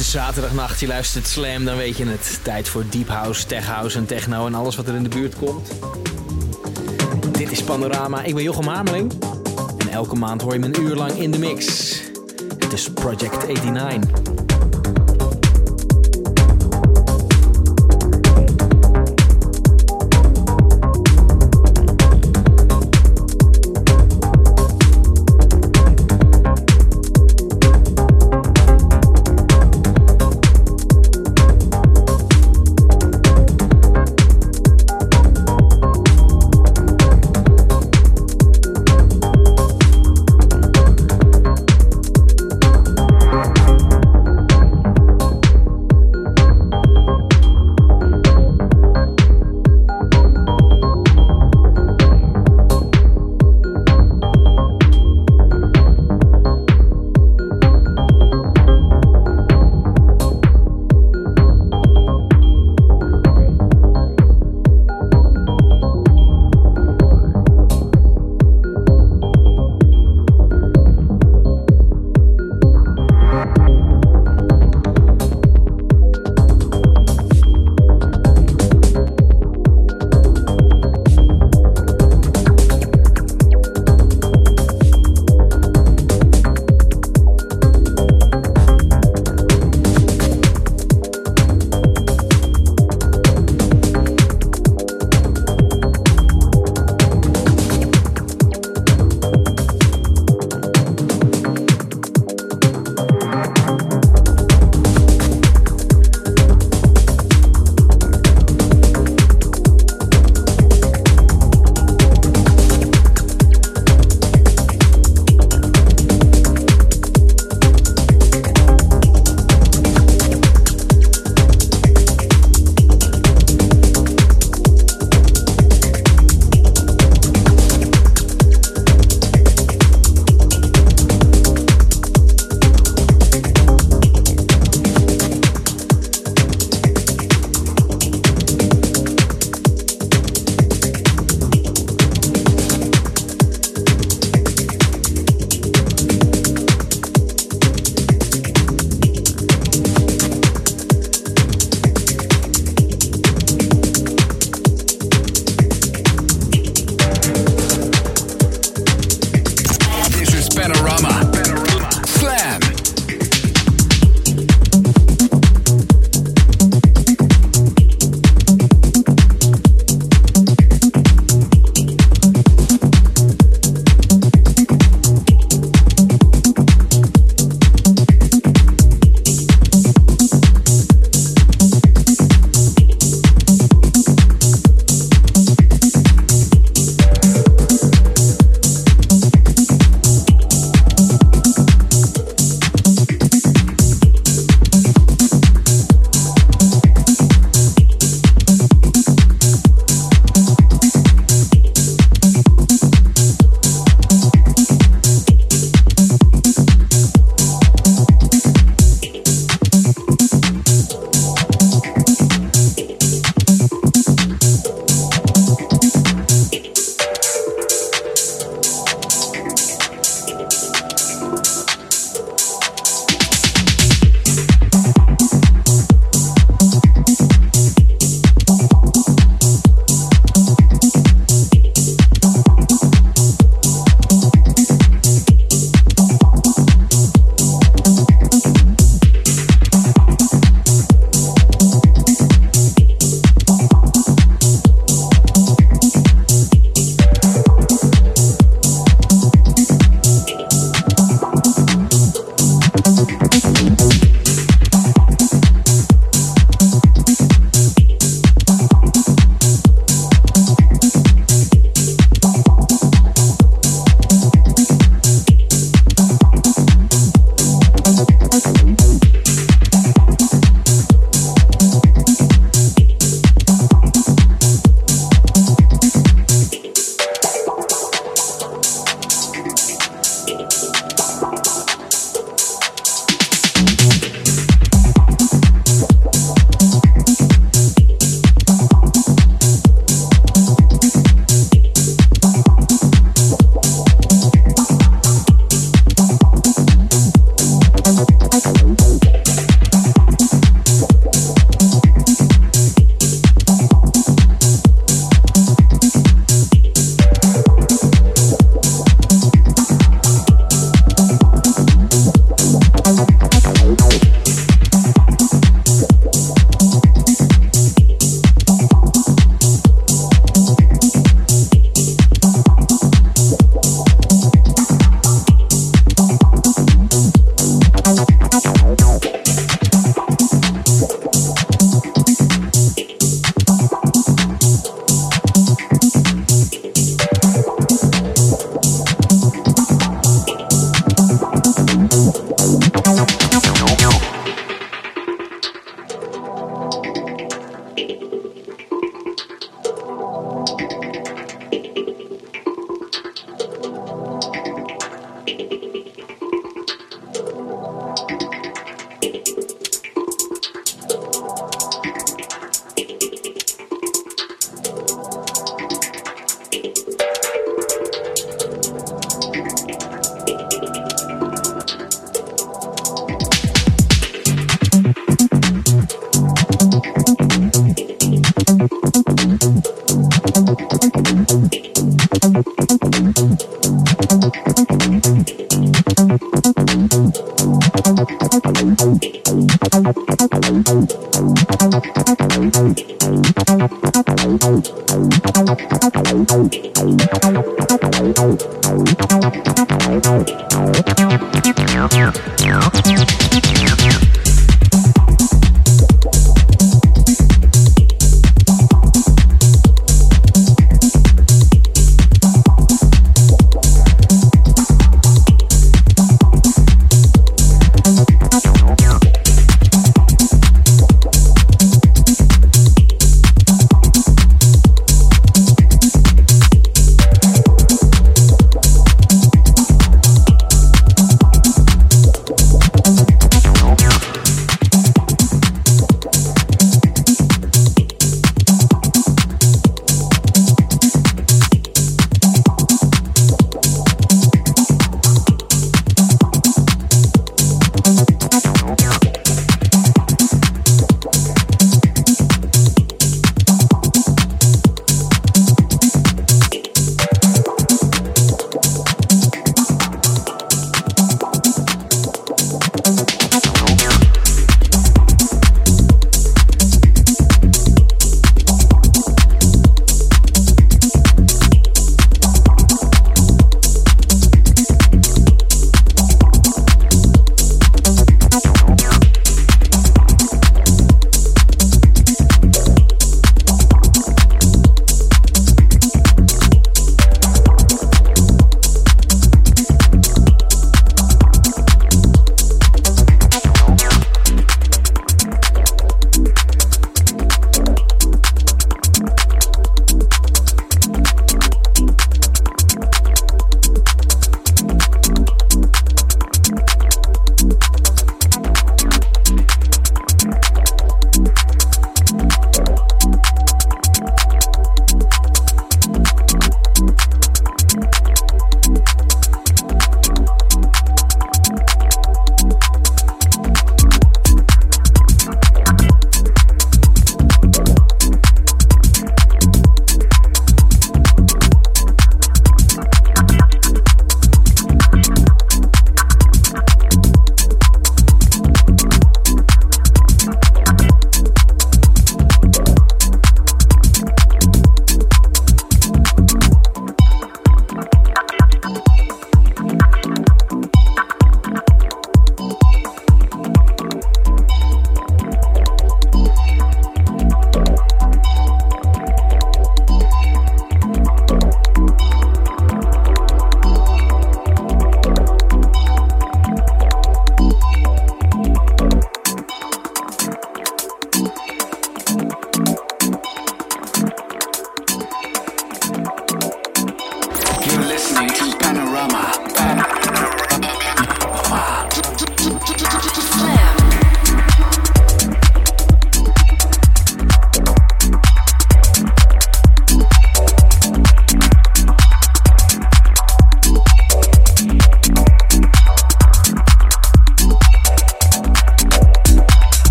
Is zaterdagnacht, je luistert Slam, dan weet je het. Tijd voor deep house, tech house en techno en alles wat er in de buurt komt. Dit is Panorama, ik ben Jochem Hamerling. En elke maand hoor je me een uur lang in de mix. Het is Project 89.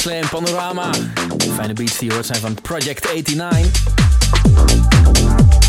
Slam Panorama. Fijne beats die hoort zijn van Project 89.